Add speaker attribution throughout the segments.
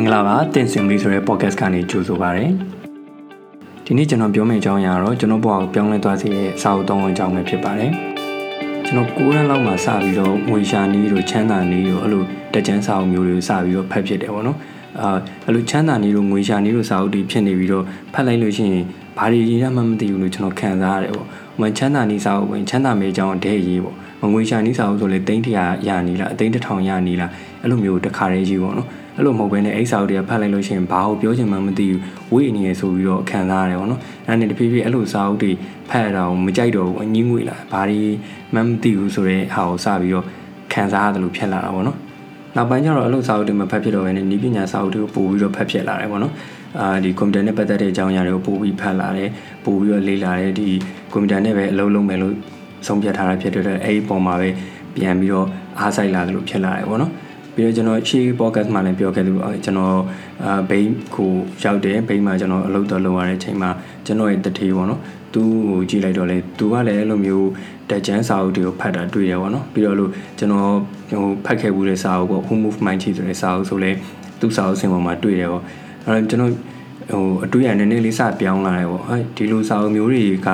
Speaker 1: င်္ဂလာပါတင်စင်လေးဆိုတဲ့ podcast ကနေကြိုဆိုပါရစေဒီနေ့ကျွန်တော်ပြောမယ့်အကြောင်းအရာတော့ကျွန်တော်ဘဝကိုပြောင်းလဲသွားစေတဲ့စာအုပ်သုံးအကြောင်းပဲဖြစ်ပါတယ်ကျွန်တော်9ရက်လောက်မှစပြီးတော့ငွေရှာနီးတို့ချမ်းသာနီးတို့အဲ့လိုတက်ချမ်းစာအုပ်မျိုးတွေကိုစပြီးတော့ဖတ်ဖြစ်တယ်ပေါ့နော်အာအဲ့လိုချမ်းသာနီးတို့ငွေရှာနီးတို့စာအုပ်တွေဖြစ်နေပြီးတော့ဖတ်လိုက်လို့ရှိရင်ဘာတွေရေးရမှမသိဘူးလို့ကျွန်တော်ခံစားရတယ်ပေါ့။ဝင်ချမ်းသာနီးစာအုပ်ဝင်ချမ်းသာမေးကြောင်းတဲ့ရေးပေါ့။ငွေရှာနီးစာအုပ်ဆိုလေတိန်းတရာရနီးလားအသိန်းတစ်ထောင်ရနီးလားအဲ့လိုမျိုးတခါတည်းကြီးပေါ့နော်။ အဲ့လိုမဟုတ်ဘဲနဲ့အိစာအုပ်တွေကဖတ်လိုက်လို့ရှိရင်ဘာကိုပြောချင်မှမသိဘူးဝိအနေရဆိုပြီးတော့ခံစားရတယ်ပေါ့နော်အဲ့ဒါနဲ့တဖြည်းဖြည်းအဲ့လိုစာအုပ်တွေဖတ်ရတာကိုမကြိုက်တော့ဘူးအငင်းငွေလာဘာတွေမှမသိဘူးဆိုတဲ့ဟာကိုစပြီးတော့ခံစားရတယ်လို့ဖြစ်လာတာပေါ့နော်နောက်ပိုင်းကျတော့အဲ့လိုစာအုပ်တွေမဖတ်ဖြစ်တော့ဘဲနဲ့ဤပညာစာအုပ်တွေကိုပို့ပြီးတော့ဖတ်ဖြစ်လာတယ်ပေါ့နော်အာဒီကွန်ပျူတာနဲ့ပတ်သက်တဲ့အကြောင်းအရာတွေကိုပို့ပြီးဖတ်လာတယ်ပို့ပြီးတော့လေ့လာတယ်ဒီကွန်ပျူတာနဲ့ပဲအလုပ်လုပ်မယ်လို့ဆုံးဖြတ်ထားတာဖြစ်တဲ့အတွက်အဲ့ဒီပုံမှာပဲပြန်ပြီးတော့အားစိုက်လာတယ်လို့ဖြစ်လာတယ်ပေါ့နော် ပြီးတော့ကျွန်တော်ရှေ့ podcast မှာလည်းပြောခဲ့လို့ကျွန်တော်အာဘိန်းကိုရောက်တယ်ဘိန်းမှာကျွန်တော်အလုပ်တော်လုပ်ရတဲ့အချိန်မှာကျွန်တော်ရဲ့တထေးပေါ့နော်သူ့ကိုကြည့်လိုက်တော့လေသူကလည်းအဲ့လိုမျိုးတက်ချမ်းစာအုပ်တွေကိုဖတ်တာတွေ့ရပါတော့ပြီးတော့လို့ကျွန်တော်ဟိုဖတ်ခဲ့ဘူးတဲ့စာအုပ်ပေါ့ Who Move Mind ချီဆိုတဲ့စာအုပ်ဆိုလဲသူ့စာအုပ်စင်ပေါ်မှာတွေ့တယ်ပေါ့အဲ့တော့ကျွန်တော်ဟိုအတွေ့အကြုံနည်းနည်းလေးစပြောင်းလာတယ်ပေါ့အဲဒီလိုစာအုပ်မျိုးတွေက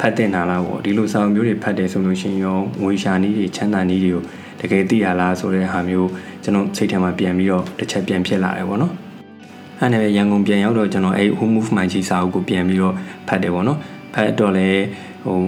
Speaker 1: ဖတ်တင်တာလားပေါ့ဒီလိုစာအုပ်မျိုးတွေဖတ်တယ်ဆိုလို့ရှိရင်ရောငွေရှာနည်းတွေချမ်းသာနည်းတွေကိုတကယ်သိရလားဆိုတဲ့ဟာမျိုးကျွန်တော်စိတ်ထဲမှာပြန်ပြီးတော့တစ်ချက်ပြန်ဖြစ်လာတယ်ပေါ့နော်အဲ့နဲ့ရန်ကုန်ပြန်ရောက်တော့ကျွန်တော်အဲ့ Who Move My ကြီးစာအုပ်ကိုပြန်ပြီးတော့ဖတ်တယ်ပေါ့နော် ဖတ်တော့လေဟို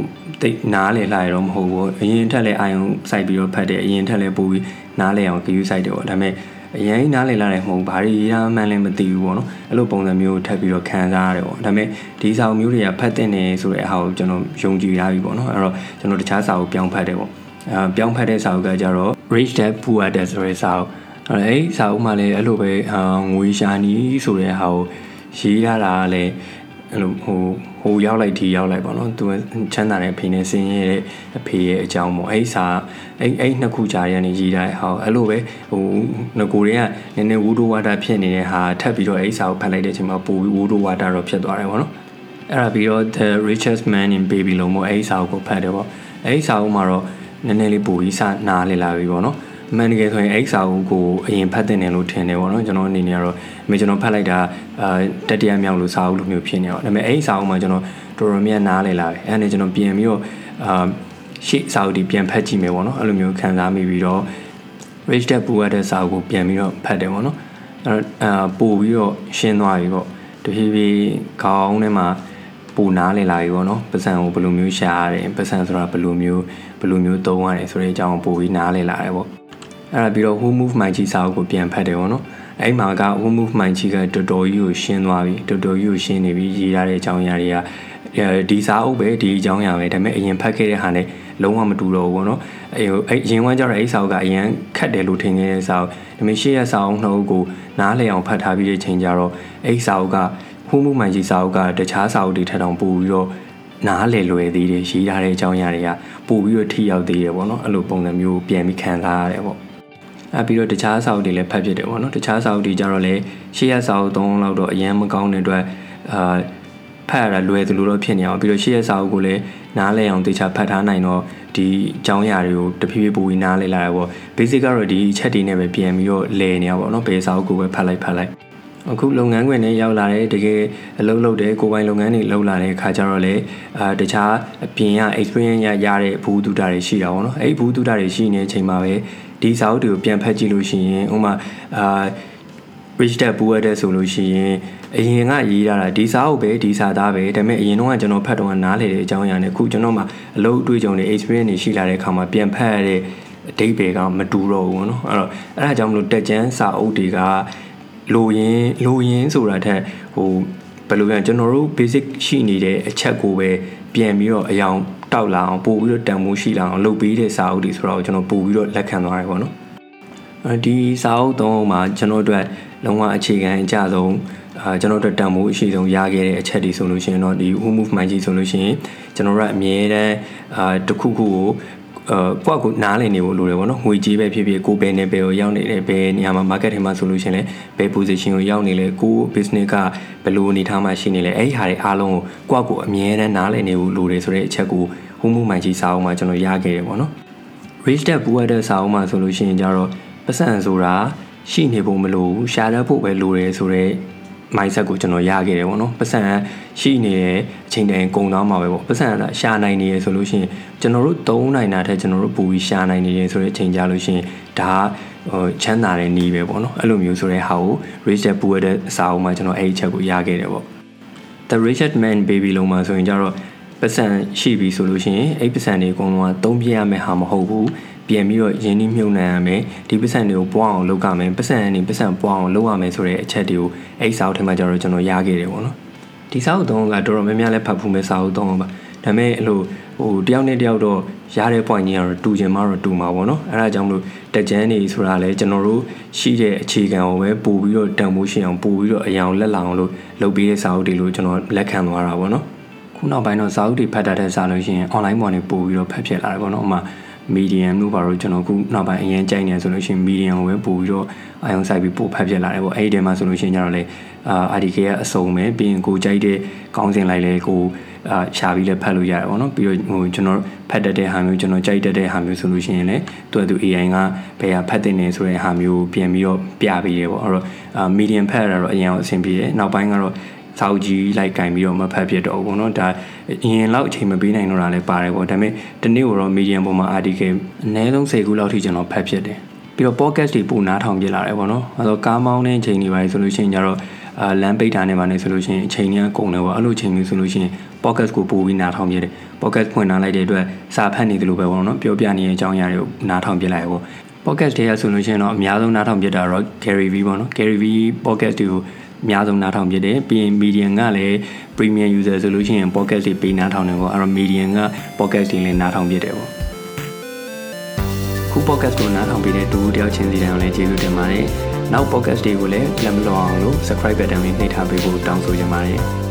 Speaker 1: တိတ်နားလေလာရတော့မဟုတ်ဘူးအရင်ထက်လည်းအာယုံစိုက်ပြီးတော့ဖတ်တယ်အရင်ထက်လည်းပိုပြီးနားလေအောင်ကြည့်စိုက်တယ်ပေါ့ဒါပေမဲ့အရင်နားလေလာတယ်မဟုတ်ဘာတွေရမှန်းလည်းမသိဘူးပေါ့နော်အဲ့လိုပုံစံမျိုးထပ်ပြီးတော့ခံစားရတယ်ပေါ့ဒါပေမဲ့ဒီစာအုပ်မျိုးတွေကဖတ်တဲ့နေဆိုတဲ့အဟာကိုကျွန်တော်ယုံကြည်ထားပြီပေါ့နော်အဲ့တော့ကျွန်တော်တခြားစာအုပ်ပြောင်းဖတ်တယ်ပေါ့အဲပြောင်းဖတ်တဲ့စာအုပ်ကကြတော့ Rich Dad Poor Dad ဆိုတဲ့စာအုပ်အဲ့စာအုပ်မှာလည်းအဲ့လိုပဲငွေရှာနီးဆိုတဲ့ဟာကိုရေးရတာကလည်း အဲ့လိုဟိုဟိုရောက်လိုက်ဒီရောက်လိုက်ပေါ့နော်သူချမ်းသာတဲ့အဖေနဲ့ဆင်းရဲတဲ့အဖေရဲ့အကြောင်းပေါ့အဲ့စာအဲ့အဲ့နှစ်ခုကြားရနေရေးတာဟောအဲ့လိုပဲဟိုငကိုတွေကနည်းနည်းဝူဒိုဝါတာဖြစ်နေတဲ့ဟာထပ်ပြီးတော့အဲ့စာကိုဖတ်လိုက်တဲ့အချိန်မှာပိုပြီးဝူဒိုဝါတာတော့ဖြစ်သွားတယ်ပေါ့နော်အဲ့ဒါပြီးတော့ The Richest Man in Babylon ပေါ့အဲ့စာကိုဖတ်တယ်ပေါ့အဲ့စာအုပ်မှာတော့နည်းနည်းလေးပိုပြီးစနားလေလာပြီပေါ့နော်အ မှန်တကယ်ဆိုရင်အဲ့စာအုပ်ကိုအရင်ဖတ်တဲ့နယ်လို့ထင်တယ်ပေါ့နော်ကျွန်တော်အနေနဲ့ကတော့အမေကျွန်တော်ဖတ်လိုက်တာအာတတိယမြောက်လို့စာအုပ်လိုမျိုးဖြစ်နေတော့ဒါပေမဲ့အဲ့စာအုပ်မှာကျွန်တော်တော်တော်များနားလေလာတယ်အဲ့ဒါနဲ့ကျွန်တော်ပြန်ပြီးတော့အာရှေ့စာအုပ်ဒီပြန်ဖတ်ကြည့်မယ်ပေါ့နော်အဲ့လိုမျိုးခံစားမိပြီးတော့ Rich Dad Poor Dad စာအုပ်ကိုပြန်ပြီးတော့ဖတ်တယ်ပေါ့နော်အဲ့အာပို့ပြီးတော့ရှင်းသွားပြီပေါ့တဖြည်းဖြည်းခေါင်းထဲမှာပူနားလေလာပြီပေါ့နော်ပစံကိုဘယ်လိုမျိုးရှာရတယ်ပစံဆိုတာဘယ်လိုမျိုးဘယ်လိုမျိုးသုံးရတယ်ဆိုတဲ့အကြောင်းပို့ပြီးနားလေလာတယ်ပေါ့ အဲ့ဒါပြီးတော့ Who Move My ကြီးစာအုပ်ကိုပြန်ဖတ်တယ်ပေါ့နော်အဲ့မှာက Who Move My ကြီးကတော်တော်ကြီးကိုရှင်းသွားပြီတော်တော်ကြီးကိုရှင်းနေပြီရေးရတဲ့အကြောင်းအရာတွေကဒီစာအုပ်ပဲဒီအကြောင်းအရာပဲဒါပေမဲ့အရင်ဖတ်ခဲ့တဲ့ဟာနဲ့လုံးဝမတူတော့ဘူးပေါ့နော်အဲအရင်ကကြတော့အဲ့စာအုပ်ကအရင်ခတ်တယ်လို့ထင်ခဲ့တဲ့စာအုပ်ဒါပေမဲ့ရှေ့ရစာအုပ်နှုတ်ကိုနားလည်အောင်ဖတ်ထားပြီးတဲ့ချိန်ကျတော့အဲ့စာအုပ်ကဟူးမှုမှန်ကြီးစာအုပ်ကတခြားစာအုပ်တွေထက်တောင်ပိုပြီးတော့နားလည်လွယ်သေးတယ်ရေးထားတဲ့အကြောင်းအရာတွေကပို့ပြီးတော့ထိရောက်သေးတယ်ပေါ့နော်အဲ့လိုပုံစံမျိုးပြန်ပြီးခံစားရတယ်ပေါ့ အဲပြီးတော့တခြားစာအုပ်တွေလည်းဖတ်ဖြစ်တယ်ပေါ့နော်တခြားစာအုပ်တွေကြတော့လေရှေ့ရစာအုပ်သုံးလောက်တော့အရင်မကောင်းတဲ့အတွက်အာဖတ်ရတာလွယ်သလိုတော့ဖြစ်နေအောင်ပြီးတော့ရှေ့ရစာအုပ်ကိုလည်းနားလည်အောင်တေချာဖတ်ထားနိုင်တော့ဒီအကြောင်းအရာတွေကိုတဖြည်းဖြည်းပိုပြီးနားလည်လာတယ်ပေါ့ basic ကတော့ဒီအချက်တွေနဲ့ပဲပြန်ပြီးတော့လည်နေရပါတော့ဘယ်စာအုပ်ကိုပဲဖတ်လိုက်ဖတ်လိုက်အခုလုပ်ငန်းခွင်နဲ့ရောက်လာတဲ့တကယ်အလုပ်လုပ်တဲ့ကိုယ်ပိုင်လုပ်ငန်းတွေလုပ်လာတဲ့အခါကျတော့လေအာတခြားအပြင်က experience ရရတဲ့ဘူးတူတာတွေရှိတာပေါ့နော်အဲ့ဒီဘူးတူတာတွေရှိနေတဲ့အချိန်မှာပဲ ဒီစာအုပ်တွေကိုပြန်ဖတ်ကြည့်လို့ရှိရင်ဥမာအာ rich dad poor dad ဆိုလို့ရှိရင်အရင်ကရေးရတာဒီစာအုပ်ပဲဒီစာသားပဲဒါပေမဲ့အရင်တော့ကျွန်တော်ဖတ်တော့နားလေတဲ့အကြောင်းအရာနဲ့အခုကျွန်တော်မှအလုပ်အတွေ့အကြုံတွေ experience တွေရှိလာတဲ့အခါမှာပြန်ဖတ်ရတဲ့အဓိပ္ပာယ်ကမတူတော့ဘူးเนาะအဲ့တော့အဲ့ဒါကြောင့်မလို့တက်ကျန်းစာအုပ်တွေကလိုရင်းလိုရင်းဆိုတာထက်ဟိုဘယ်လိုပြန်ကျွန်တော်တို့ basic ရှိနေတဲ့အချက်ကိုပဲပြန်ပြီးတော့အယောင် တောက်လာအောင်ပို့ပြီးတော့တန်ဖိုးရှိလာအောင်လုပ်ပေးတဲ့စာအုပ်တွေဆိုတော့ကျွန်တော်ပို့ပြီးတော့လက်ခံသွားတယ်ပေါ့နော်အဲဒီစာအုပ်သုံးမှာကျွန်တော်တို့လုံးဝအခြေခံအကျဆုံးအာကျွန်တော်တို့တန်ဖိုးအရှိဆုံးရခဲ့တဲ့အချက်တွေဆိုလို့ရှိရင်တော့ဒီ Who Move My ကြီးဆိုလို့ရှိရင်ကျွန်တော်တို့အမြဲတမ်းအာတစ်ခုခုကိုအာ ကိုယ့်ကိုနားလည်နေဖို့လိုတယ်ပေါ့နော်ငွေကြေးပဲဖြစ်ဖြစ်ကိုယ်ပဲနေပဲကိုရောက်နေတယ်ဘယ်နေရာမှာ market ထဲမှာဆိုလို့ရှိရင်လည်းဘယ် position ကိုရောက်နေလဲကိုယ် business ကဘယ်လိုအနေထားမှာရှိနေလဲအဲ့ဒီဟာတွေအားလုံးကိုကိုယ့်ကိုအမြဲတမ်းနားလည်နေဖို့လိုတယ်ဆိုတဲ့အချက်ကိုဟိုမှုမှန်ကြီးစာအုပ်မှာကျွန်တော်ရခဲ့တယ်ပေါ့နော် rich dad poor dad စာအုပ်မှာဆိုလို့ရှိရင်ကြတော့ပတ်စံဆိုတာရှိနေဖို့မလိုဘူးရှာတတ်ဖို့ပဲလိုတယ်ဆိုတော့ mindset ကိုကျွန်တော်ရခဲ့တယ်ပေါ့နော်ပတ်စံရှိနေတဲ့အချိန်တိုင်းကုန်သွားမှာပဲပေါ့ပတ်စံရှာနိုင်နေရဆိုလို့ရှိရင်ကျွန်တော်တို့သုံးနိုင်တာထက်ကျွန်တော်တို့ပူပြီးရှာနိုင်နေရဆိုတဲ့အချိန်ကြလို့ရှိရင်ဒါဟိုချမ်းသာတဲ့နေပဲပေါ့နော်အဲ့လိုမျိုးဆိုတဲ့ဟာကို Richard Poo ရဲ့အစာအုပ်မှာကျွန်တော်အဲ့ဒီချက်ကိုရခဲ့တယ်ပေါ့ The Richard Man Baby လုံးမှာဆိုရင်ကြတော့ပတ်စံရှိပြီဆိုလို့ရှိရင်အဲ့ပတ်စံတွေအကုန်လုံးကသုံးပြရမယ့်ဟာမဟုတ်ဘူး ပြန်ပြီးတော့ရင်းနှီးမြှုပ်နှံရမယ်ဒီပတ်စံတွေကိုပွားအောင်လုပ်ရမယ်ပတ်စံအနေပတ်စံပွားအောင်လုပ်ရမယ်ဆိုတဲ့အချက်တွေကိုအဲ့စာအုပ်ထဲမှာကျတော့ကျွန်တော်ရခဲ့တယ်ပေါ့နော်ဒီစာအုပ်သုံးကတော်တော်များများလည်းဖတ်ဖို့မဲ့စာအုပ်သုံးပါဒါပေမဲ့အဲ့လိုဟိုတယောက်နဲ့တယောက်တော့ရတဲ့ point ကြီးကတော့တူချင်မှတော့တူမှာပေါ့နော်အဲ့ဒါကြောင့်မလို့တက်ကြမ်းနေဆိုတာလဲကျွန်တော်တို့ရှိတဲ့အခြေခံကိုပဲပို့ပြီးတော့တန်ဖိုးရှင်အောင်ပို့ပြီးတော့အယောင်လက်လောင်လို့လုပ်ပြီးတဲ့စာအုပ်တွေလို့ကျွန်တော်လက်ခံသွားတာပေါ့နော်ခုနောက်ပိုင်းတော့စာအုပ်တွေဖတ်တတ်တဲ့စာလို့ရှိရင် online ပေါ်နေပို့ပြီးတော့ဖတ်ဖြစ်လာတယ်ပေါ့နော်ဥမာ medium လို့ပါတော့ကျွန်တော်ခုနောက်ပိုင်းအရင်ကြိုက်နေဆိုလို့ရှိရင် medium ကိုပဲပို့ပြီးတော့အာယုံဆိုင်ပြီးပို့ဖတ်ဖြစ်လာတယ်ပေါ့အဲ့ဒီထဲမှာဆိုလို့ရှိရင်ကျတော့လေအာ RDK ကအစုံပဲပြီးရင်ကိုကြိုက်တဲ့ကောင်းစင်လိုက်လေကိုအာရှာပြီးလည်းဖတ်လို့ရတယ်ပေါ့နော်ပြီးတော့ဟိုကျွန်တော်ဖတ်တတ်တဲ့ဟာမျိုးကျွန်တော်ကြိုက်တတ်တဲ့ဟာမျိုးဆိုလို့ရှိရင်လည်းသူကသူ AI ကဘယ်ဟာဖတ်တဲ့နေဆိုတဲ့ဟာမျိုးပြန်ပြီးတော့ပြပေးတယ်ပေါ့အဲ့တော့အာ medium ဖတ်ရတော့အရင်အဆင်ပြေတယ်နောက်ပိုင်းကတော့ စာအုပ်ကြီးလိုက်ကင်ပြီးတော့မဖတ်ဖြစ်တော့ဘူးပေါ့နော်ဒါအရင်လောက်အချိန်မပေးနိုင်တော့တာလည်းပါတယ်ပေါ့ဒါပေမဲ့ဒီနေ့တော့ medium ပေါ်မှာ article အနည်းဆုံး10ခုလောက်ထိကျွန်တော်ဖတ်ဖြစ်တယ်ပြီးတော့ podcast တွေပို့နားထောင်ပြလာတယ်ပေါ့နော်အဲဆိုကားမောင်းတဲ့အချိန်တွေပါလေဆိုလို့ရှိရင်ကျတော့အာလမ်းပိတ်တာနေပါနေဆိုလို့ရှိရင်အချိန်ကြီးကုန်တယ်ပေါ့အဲ့လိုချိန်မျိုးဆိုလို့ရှိရင် podcast ကိုပို့ပြီးနားထောင်ပြတယ် podcast ဖွင့်လာလိုက်တဲ့အတွက်စာဖတ်နေသလိုပဲပေါ့နော်ပြောပြနေတဲ့အကြောင်းအရာတွေကိုနားထောင်ပြလိုက်ပေါ့ podcast တွေကဆိုလို့ရှိရင်တော့အများဆုံးနားထောင်ပြတာတော့ Gary V ပေါ့နော် Gary V podcast တွေကို အများဆုံးနားထောင်ပြတယ်ပြီးရင် medium ကလည်း premium user ဆိုလို့ရှိရင် podcast တွေပေးနားထောင်တယ်ပေါ့အဲ့တော့ medium က podcast တွေလည်းနားထောင်ပြတယ်ပေါ့ခု podcast ကိုနားထောင်ပေးတဲ့တူတယောက်ချင်းစီတိုင်းကိုလည်းကျေးဇူးတင်ပါတယ်နောက် podcast တွေကိုလည်းလက်မလွန်အောင်လို့ subscribe button လေးနှိပ်ထားပေးဖို့တောင်းဆိုချင်ပါတယ်